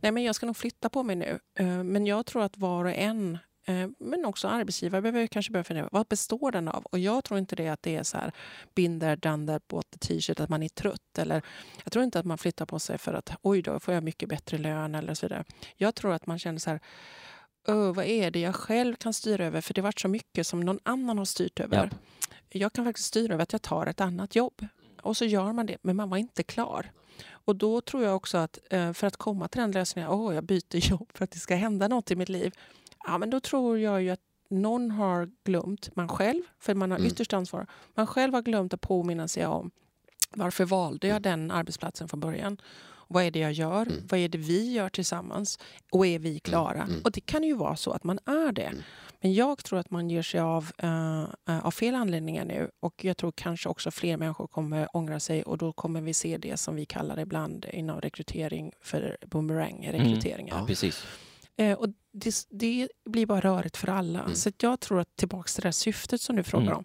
nej men jag ska nog flytta på mig nu. Eh, men jag tror att var och en eh, men också arbetsgivare behöver kanske börja fundera vad består den av? Och jag tror inte det att det är så här binder, dander, båt, t-shirt, att man är trött. Eller, jag tror inte att man flyttar på sig för att oj då får jag mycket bättre lön eller så vidare. Jag tror att man känner så här oh, vad är det jag själv kan styra över? För det har varit så mycket som någon annan har styrt över. Ja. Jag kan faktiskt styra över att jag tar ett annat jobb. Och så gör man det, men man var inte klar. Och då tror jag också att eh, för att komma till den lösningen, åh, oh, jag byter *laughs* jobb för att det ska hända något i mitt liv. Ja, men då tror jag ju att någon har glömt, man själv, för man har mm. ytterst ansvar, man själv har glömt att påminna sig om varför valde jag den arbetsplatsen från början? Vad är det jag gör? Mm. Vad är det vi gör tillsammans? Och är vi mm. klara? Mm. Och det kan ju vara så att man är det. Mm. Men jag tror att man ger sig av uh, av fel anledningar nu och jag tror kanske också fler människor kommer ångra sig och då kommer vi se det som vi kallar ibland inom rekrytering för boomerang-rekryteringar. Mm. Ja, precis. Uh, och det, det, blir bara rörigt för alla. Mm. Så jag tror att tillbaka till det här syftet som du frågar om.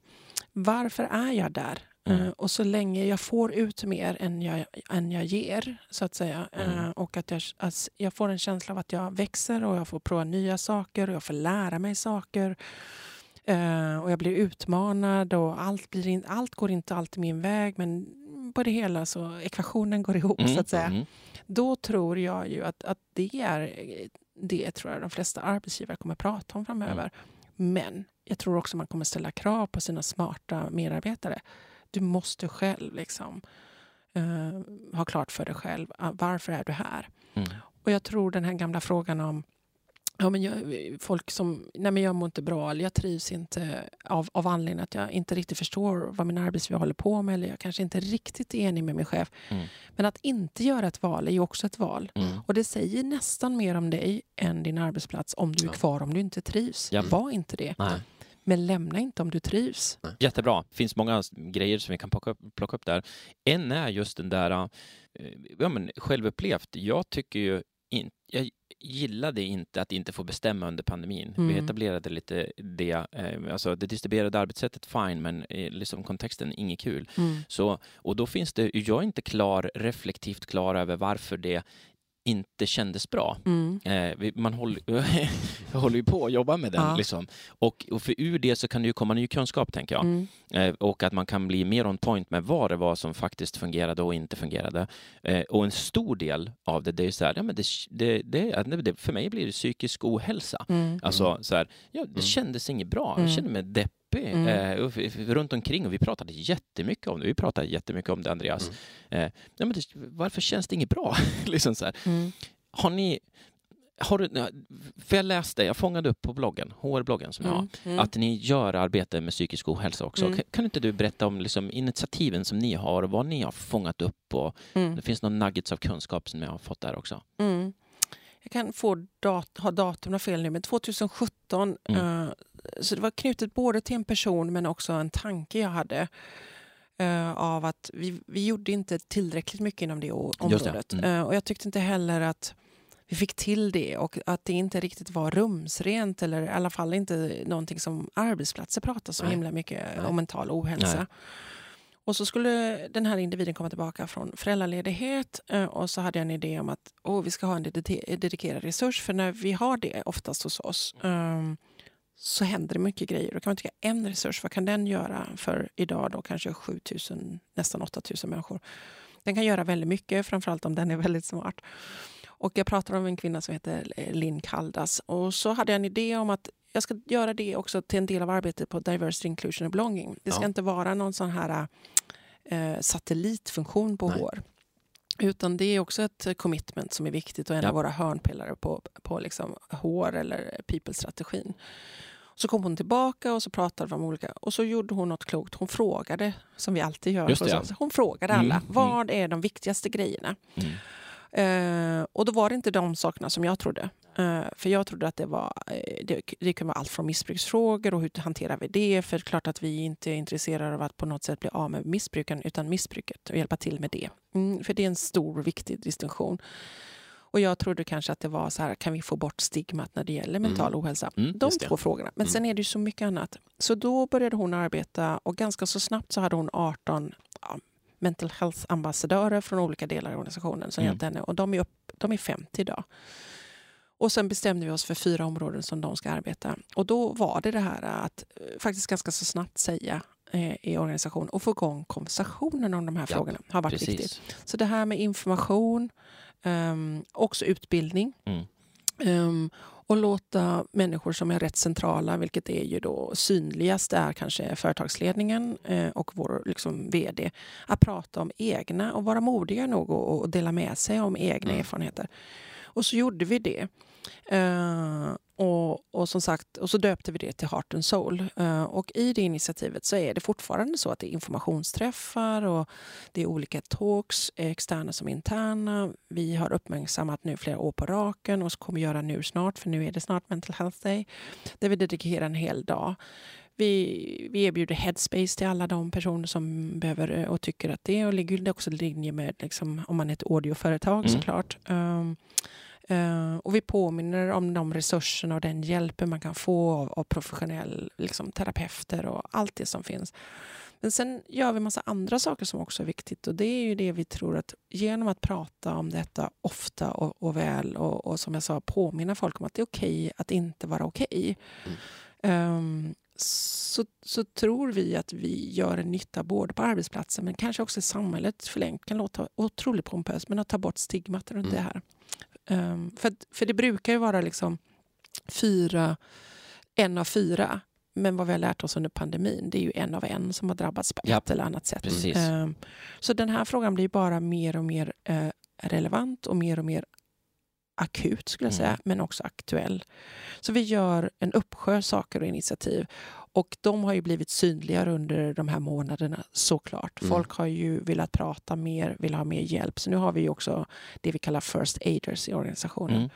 Varför är jag där? Mm. Uh, och så länge jag får ut mer än jag, än jag ger, så att säga, mm. uh, och att jag, alltså, jag får en känsla av att jag växer och jag får prova nya saker och jag får lära mig saker. Uh, och jag blir utmanad och allt, blir in, allt går inte alltid min väg men på det hela så ekvationen går ihop mm. så att säga. Mm. Då tror jag ju att, att det är det tror jag de flesta arbetsgivare kommer prata om framöver. Men jag tror också man kommer ställa krav på sina smarta medarbetare. Du måste själv liksom, uh, ha klart för dig själv uh, varför är du här. Mm. Och jag tror den här gamla frågan om Ja, men jag, folk som, nej men jag mår inte bra eller jag trivs inte av, av anledningen att jag inte riktigt förstår vad min arbetsgivare håller på med eller jag kanske inte är riktigt enig med min chef. Mm. Men att inte göra ett val är ju också ett val. Mm. Och det säger nästan mer om dig än din arbetsplats om du är kvar om du inte trivs. Ja. Var inte det. Nej. Men lämna inte om du trivs. Jättebra. Det finns många grejer som vi kan plocka upp, plocka upp där. En är just den där, eh, ja, men självupplevt. Jag tycker ju in, jag gillade inte att inte få bestämma under pandemin. Mm. Vi etablerade lite det, eh, alltså det distribuerade arbetssättet fine, men liksom kontexten inget kul. Mm. Så, och då finns det, jag är inte klar, reflektivt klar över varför det inte kändes bra. Mm. Eh, man håller, *laughs* håller ju på att jobba med den. Ja. Liksom. Och, och, för ur det så kan det ju komma ny kunskap, tänker jag. Mm. Eh, och att man kan bli mer on point med vad det var som faktiskt fungerade och inte fungerade. Eh, och en stor del av det, det är så här, ja, men det, det, det, för mig blir det psykisk ohälsa. Mm. Alltså, så här, ja, det mm. kändes inget bra. Jag mm. kände mig depp deppig mm. eh, runt omkring och vi pratade jättemycket om det. Vi pratade jättemycket om det, Andreas. Mm. Eh, ja, men det, varför känns det inget bra? *laughs* liksom så mm. Har ni har du, för jag läste, jag fångade upp på bloggen, HR-bloggen som jag har, Mm, mm. att ni gör arbete med psykisk ohälsa också. Mm. Kan, kan inte du berätta om liksom, initiativen som ni har och vad ni har fångat upp? Och Mm. Det finns någon nuggets av kunskap som ni har fått där också. Jag kan få dat ha datum fel nu, men 2017. Mm. eh, så det var knutet både till en person men också en tanke jag hade. eh, av att vi, vi gjorde inte tillräckligt mycket inom det o- Just det. området. Mm. Eh, och jag tyckte inte heller att vi fick till det och att det inte riktigt var rumsrent eller i alla fall inte någonting som arbetsplatser pratar så Nej. himla mycket Nej. om mental ohälsa. Nej. Och så skulle den här individen komma tillbaka från föräldraledighet eh, och så hade jag en idé om att oh, vi ska ha en dedikerad resurs för när vi har det oftast hos oss um, så händer det mycket grejer. Då kan man tycka en resurs, vad kan den göra för idag då kanske 7000, nästan 8000 människor. Den kan göra väldigt mycket, framförallt om den är väldigt smart. Och jag pratar om en kvinna som heter Linn Kaldas och så hade jag en idé om att jag ska göra det också till en del av arbetet på Diversity, Inclusion and Belonging. Det ska Ja. inte vara någon sån här eh, satellitfunktion på Nej. HR. Utan det är också ett commitment som är viktigt och en Ja. av våra hörnpelare på, på liksom HR eller people-strategin. Så kom hon tillbaka och så pratade vi om olika... Och så gjorde hon något klokt. Hon frågade, som vi alltid gör. Just det, ja. Hon frågade Mm, alla, mm. vad är de viktigaste grejerna? Mm. Eh, och då var det inte de sakerna som jag trodde. Eh, för jag trodde att det var eh, det, det kan vara allt från missbruksfrågor och hur hanterar vi det? För det är klart att vi inte är intresserade av att på något sätt bli av med missbruken utan missbruket och hjälpa till med det. Mm, för det är en stor och viktig distinktion. Och jag trodde kanske att det var så här, kan vi få bort stigmat när det gäller mental ohälsa? Mm, De två frågorna. Men Mm. sen är det ju så mycket annat. Så då började hon arbeta och ganska så snabbt så hade hon 18 ja, mental health-ambassadörer från olika delar av organisationen som Mm. hjälpte henne. Och de är, upp, de är 50 idag. Och sen bestämde vi oss för fyra områden som de ska arbeta. Och då var det det här att eh, faktiskt ganska så snabbt säga eh, i organisationen och få igång konversationen om de här Ja, frågorna har varit Precis. viktigt. Så det här med information, ehm, också utbildning. Mm. Ehm, och låta människor som är rätt centrala, vilket är ju då synligast, är kanske företagsledningen eh, och vår liksom, VD, att prata om egna och vara modiga nog och, och dela med sig om egna Mm. erfarenheter. Och så gjorde vi det. Eh, och, och som sagt, och så döpte vi det till Heart and Soul. Eh, och i det initiativet så är det fortfarande så att det är informationsträffar och det är olika talks, externa som interna. Vi har uppmärksammat nu flera år på raken och så kommer vi göra nu snart, för nu är det snart Mental Health Day, där vi dedikerar en hel dag. Vi, vi erbjuder headspace till alla de personer som behöver eh, och tycker att det är och ligger också i linje med liksom, om man är ett audioföretag Mm. såklart. Um, och vi påminner om de resurserna och den hjälpen man kan få av, av professionell liksom, terapeuter och allt det som finns. Men sen gör vi massa andra saker som också är viktigt och det är ju det vi tror att genom att prata om detta ofta och, och väl och, och som jag sa påminna folk om att det är okej att inte vara okej. Ehm, så, så tror vi att vi gör en nytta både på arbetsplatsen men kanske också i samhället förlängt. kan låta otroligt pompöst men att ta bort stigmat runt Mm. det här. Ehm, för, för det brukar ju vara liksom fyra, en av fyra. Men vad vi har lärt oss under pandemin det är ju en av en som har drabbats på Ja, ett eller annat sätt. Ehm, så den här frågan blir bara mer och mer eh, relevant och mer och mer akut skulle jag säga, Mm. men också aktuell. Så vi gör en uppsjö saker och initiativ. Och de har ju blivit synligare under de här månaderna såklart. Mm. Folk har ju velat prata mer, vill ha mer hjälp. Så nu har vi ju också det vi kallar first aiders i organisationen. Mm.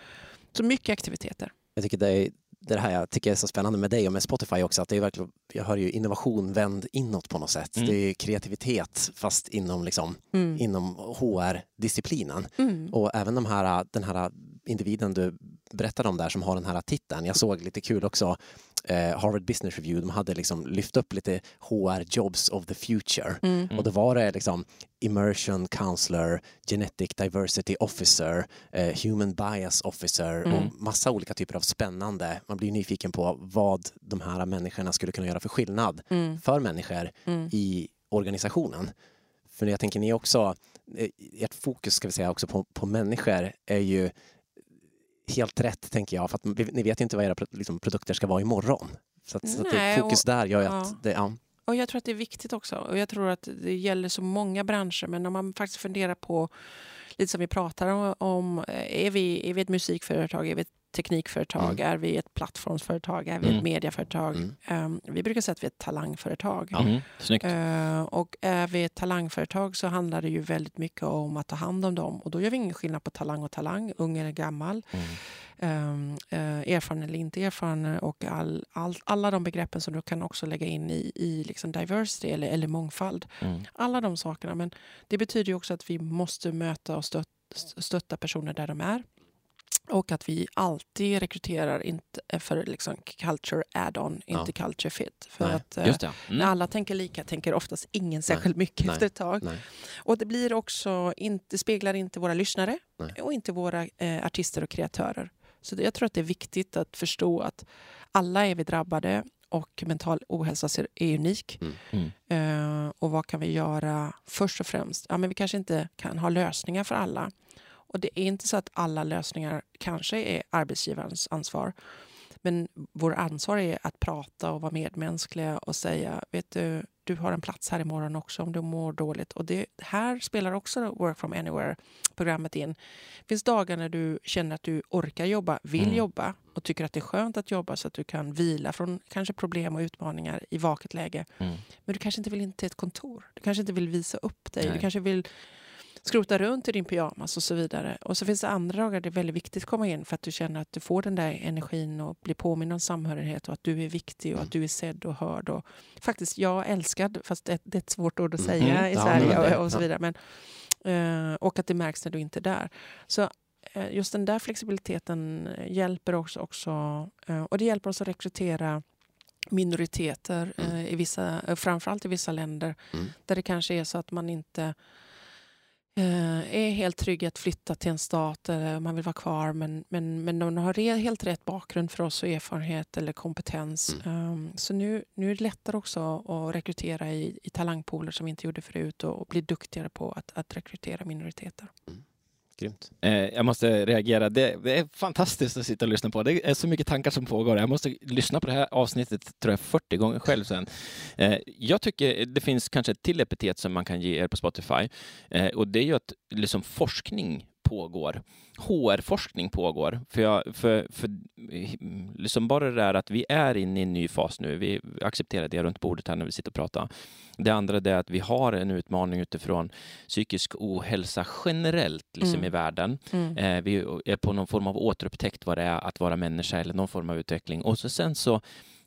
Så mycket aktiviteter. Jag tycker det är det här jag tycker är så spännande med dig och med Spotify också, att det är verkligen, jag hör ju innovation vänd inåt på något sätt. Mm. Det är kreativitet fast inom, liksom, Mm. inom HR-disciplinen. Mm. Och även de här, den här individen du berättade om där som har den här titeln. Jag såg lite kul också, eh, Harvard Business Review, de hade liksom lyft upp lite HR Jobs of the Future. Mm. Och då var det liksom immersion counselor, genetic diversity officer, eh, human bias officer Mm. och massa olika typer av spännande. Man blir nyfiken på vad de här människorna skulle kunna göra för skillnad Mm. för människor Mm. i organisationen. För jag tänker ni också, eh, ert fokus ska vi säga också på, på människor är ju helt rätt tänker jag, för ni vet ju inte vad era liksom, produkter ska vara imorgon. Så att, så att det, Nej, fokus och- där gör ju ja. att det, ja. och jag tror att det är viktigt också. Och jag tror att det gäller så många branscher. Men om man faktiskt funderar på, lite som vi pratar om, är vi, är vi ett musikföretag, är vi ett teknikföretag, mm. är vi ett plattformsföretag, är vi mm. ett mediaföretag? Mm. Um, vi brukar säga att vi är ett talangföretag. Uh, och är vi ett talangföretag så handlar det ju väldigt mycket om att ta hand om dem. Och då gör vi ingen skillnad på talang och talang, ung eller gammal. Um, uh, erfaren eller inte erfaren och all, all, alla de begreppen som du kan också lägga in i, i liksom diversity eller, eller mångfald. Mm. Alla de sakerna. Men det betyder ju också att vi måste möta och stötta, stötta personer där de är. Och att vi alltid rekryterar inte för liksom culture add-on, ja. inte culture fit. För Nej, att eh, mm. när alla tänker lika tänker oftast ingen särskilt Nej. mycket Nej. efter ett tag. Och det blir också inte, speglar inte våra lyssnare och inte våra eh, artister och kreatörer. Så det, jag tror att det är viktigt att förstå att alla är vi drabbade och mental ohälsa är unik. Mm. Mm. Uh, och vad kan vi göra först och främst? Ja, men vi kanske inte kan ha lösningar för alla. Och det är inte så att alla lösningar kanske är arbetsgivarens ansvar. Men vår ansvar är att prata och vara medmänskliga och säga, vet du, du har en plats här imorgon också om du mår dåligt. Och det här spelar också Work from Anywhere-programmet in. Det finns dagar när du känner att du orkar jobba, vill mm. jobba och tycker att det är skönt att jobba så att du kan vila från kanske problem och utmaningar i vaket läge. Mm. Men du kanske inte vill in till ett kontor. Du kanske inte vill visa upp dig. Nej. Du kanske vill skrota runt i din pyjamas och så vidare. Och så finns det andra dagar det är väldigt viktigt att komma in för att du känner att du får den där energin och blir påmind om samhörighet och att du är viktig och att du är sedd och hörd. Och faktiskt, jag älskad, fast det, det är ett svårt ord att mm. säga mm. i Sverige och, och, så vidare. Men, uh, och att det märks när du inte är där. Så uh, just den där flexibiliteten hjälper också, också uh, och det hjälper oss att rekrytera minoriteter, mm. i vissa, framförallt i vissa länder mm. där det kanske är så att man inte Eh, är helt trygg att flytta till en stat eller man vill vara kvar men, men, men de har helt rätt bakgrund för oss och erfarenhet eller kompetens. Mm. Um, så nu, nu är det lättare också att rekrytera i, i talangpooler som vi inte gjorde förut och, och bli duktigare på att, att rekrytera minoriteter. Mm. Grymt. Eh, jag måste reagera. Det, det, är fantastiskt att sitta och lyssna på. Det är så mycket tankar som pågår. Jag måste lyssna på det här avsnittet tror jag 40 gånger själv sen. Eh, jag tycker det finns kanske ett till epitet som man kan ge er på Spotify eh, och det är ju att liksom forskning pågår. HR-forskning pågår. För, jag, för, för liksom bara det där att vi är inne i en ny fas nu. Vi accepterar det runt bordet här när vi sitter och pratar. Det andra är att vi har en utmaning utifrån psykisk ohälsa generellt liksom mm. i världen. Mm. Eh, vi är på någon form av återupptäckt vad det är att vara människa eller någon form av utveckling. Och så sen så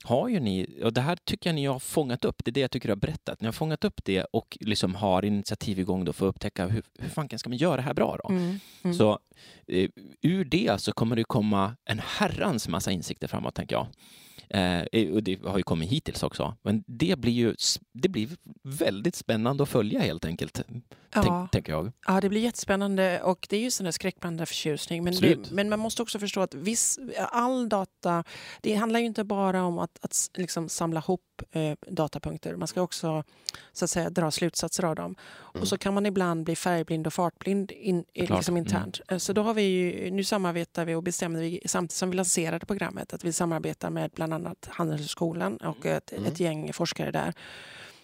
har ju ni, och det här tycker jag ni har fångat upp, det är det jag tycker du har berättat, ni har fångat upp det och liksom har initiativ igång då för att upptäcka hur, hur fan ska man göra det här bra då? Mm. Mm. Så eh, ur det så kommer det komma en herrans massa insikter framåt, tänker jag. Eh, och det har ju kommit hittills också. Men det blir ju det blir väldigt spännande att följa helt enkelt. Ja. tänker jag. Ja, det blir jättespännande och det är ju sån där skräckblandad förtjusning. Men, det, men man måste också förstå att viss, all data, det handlar ju inte bara om att, att liksom samla ihop eh, datapunkter. Man ska också så att säga, dra slutsatser av dem. Mm. Och så kan man ibland bli färgblind och fartblind in, liksom internt. Mm. Så då har vi ju, nu samarbetar vi och bestämde vi samtidigt som vi lanserade programmet att vi samarbetar med bland annat Handelshögskolan och ett, mm. ett gäng forskare där.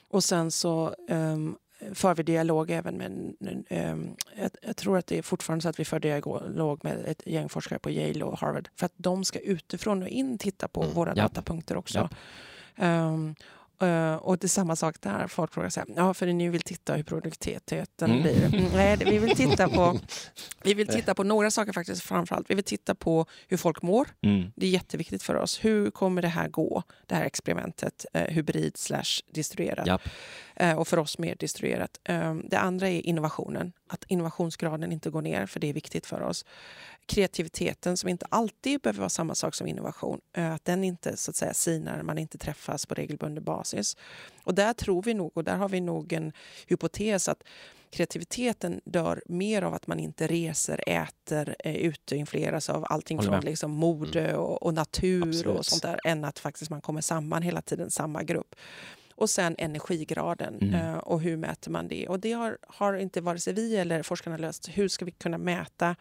Och sen så um, för vi dialog även med... Um, jag, jag, tror att det är fortfarande så att vi för dialog med ett gäng forskare på Yale och Harvard för att de ska utifrån och in titta på mm. våra ja. datapunkter också. Ja. Um, Uh, och det är samma sak där. Folk frågar så här, ja för ni vill titta hur produktiviteten mm. blir. Mm, nej, vi vill titta på *laughs* vi vill titta på några saker faktiskt framförallt. Vi vill titta på hur folk mår. Mm. Det är jätteviktigt för oss. Hur kommer det här gå? Det här experimentet, uh, hybrid slash distribuerat. Yep. Uh, och för oss mer distribuerat. Det andra är innovationen. Att innovationsgraden inte går ner, för det är viktigt för oss kreativiteten som inte alltid behöver vara samma sak som innovation, eh, att den inte så att säga sinar, man inte träffas på regelbunden basis. Och där tror vi nog, och där har vi nog en hypotes att kreativiteten dör mer av att man inte reser, äter, är ute och influeras av allting från liksom mode mm. och, och natur Absolut. och sånt där, än att faktiskt man kommer samman hela tiden, samma grupp. Och sen energigraden mm. Eh, och hur mäter man det? Och det har, har inte vare sig vi eller forskarna löst. Hur ska vi kunna mäta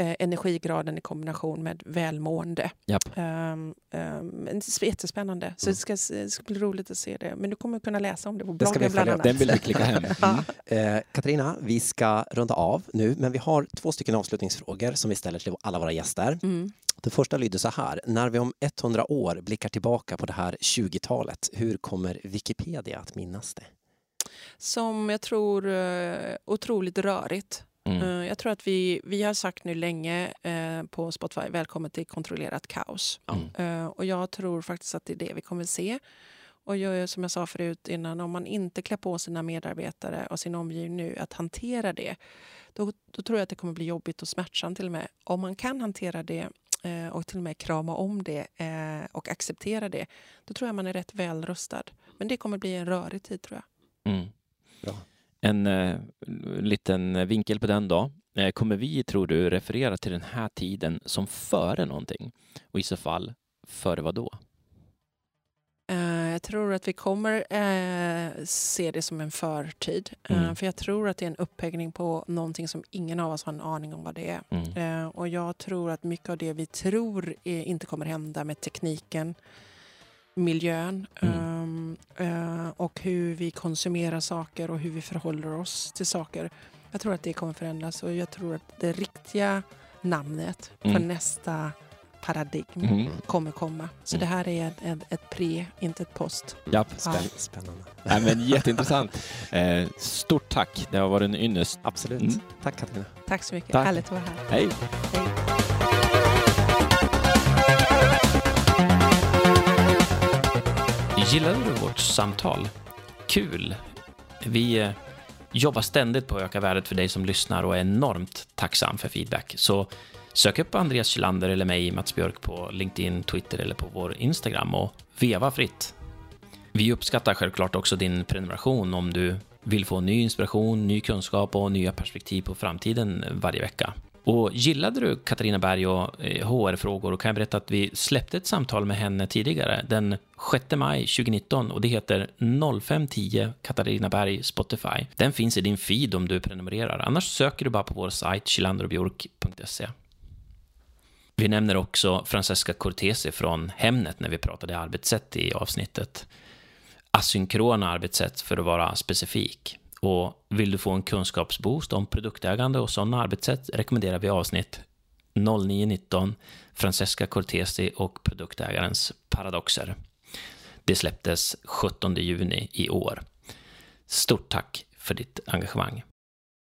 eh, energigraden i kombination med välmående. Japp. Um, um, jättespännande. Så det ska, det ska bli roligt att se det. Men du kommer kunna läsa om det på bloggen vi bland följa. annat. Den vill vi klicka hem. *laughs* Mm. Eh, Katarina, vi ska runda av nu, men vi har två stycken avslutningsfrågor som vi ställer till alla våra gäster. Mm. Den första lyder så här. När vi om 100 år blickar tillbaka på det här 20-talet, hur kommer Wikipedia att minnas det? Som jag tror eh, otroligt rörigt. Mm. Eh, Jag tror att vi, vi har sagt nu länge eh, på Spotify, välkommen till kontrollerat kaos. Mm. Eh, och jag tror faktiskt att det är det vi kommer se. Och jag, som jag sa förut innan, om man inte klär på sina medarbetare och sin omgivning nu att hantera det, då, då tror jag att det kommer bli jobbigt och smärtsamt till och med. Om man kan hantera det eh, och till och med krama om det eh, och acceptera det, då tror jag man är rätt väl rustad. Men det kommer bli en rörig tid tror jag. Mm. Bra. En eh, liten vinkel på den då. Eh, kommer vi, tror du, referera till den här tiden som före någonting? Och i så fall, före vad då? Eh, jag tror att vi kommer eh, se det som en förtid. Eh, Mm. för jag tror att det är en upphängning på någonting som ingen av oss har en aning om vad det är. Mm. Och jag tror att mycket av det vi tror är, inte kommer hända med tekniken, miljön Mm. ehm, eh, och hur vi konsumerar saker och hur vi förhåller oss till saker. Jag tror att det kommer förändras och jag tror att det riktiga namnet för Mm. nästa paradigm Mm. kommer komma. Så Mm. det här är ett, ett, ett pre, inte ett post. Japp. Ja. Spänn, Spännande. Nej, men jätteintressant. *laughs* Eh, stort tack. Det har varit en ynnest. Absolut. Mm. Tack Katarina. Tack så mycket. Tack. Härligt att vara här. Hej! Hej. Gillade du vårt samtal? Kul! Vi eh, jobbar ständigt på att öka värdet för dig som lyssnar och är enormt tacksam för feedback. Så sök upp Andreas Kylander eller mig, Mats Björk, på LinkedIn, Twitter eller på vår Instagram och veva fritt. Vi uppskattar självklart också din prenumeration om du vill få ny inspiration, ny kunskap och nya perspektiv på framtiden varje vecka. Och gillade du Katarina Berg och eh, HR-frågor kan jag berätta att vi släppte ett samtal med henne tidigare, den 6 maj 2019 och det heter 0510 Katarina Berg Spotify. Den finns i din feed om du prenumererar, annars söker du bara på vår sajt kilanderobjork.se. Vi nämner också Francesca Cortese från Hemnet när vi pratade arbetssätt i avsnittet. Asynkrona arbetssätt för att vara specifik. Och vill du få en kunskapsboost om produktägande och sådana arbetssätt rekommenderar vi avsnitt 0919 Francesca Cortesi och produktägarens paradoxer. Det släpptes 17 juni i år. Stort tack för ditt engagemang.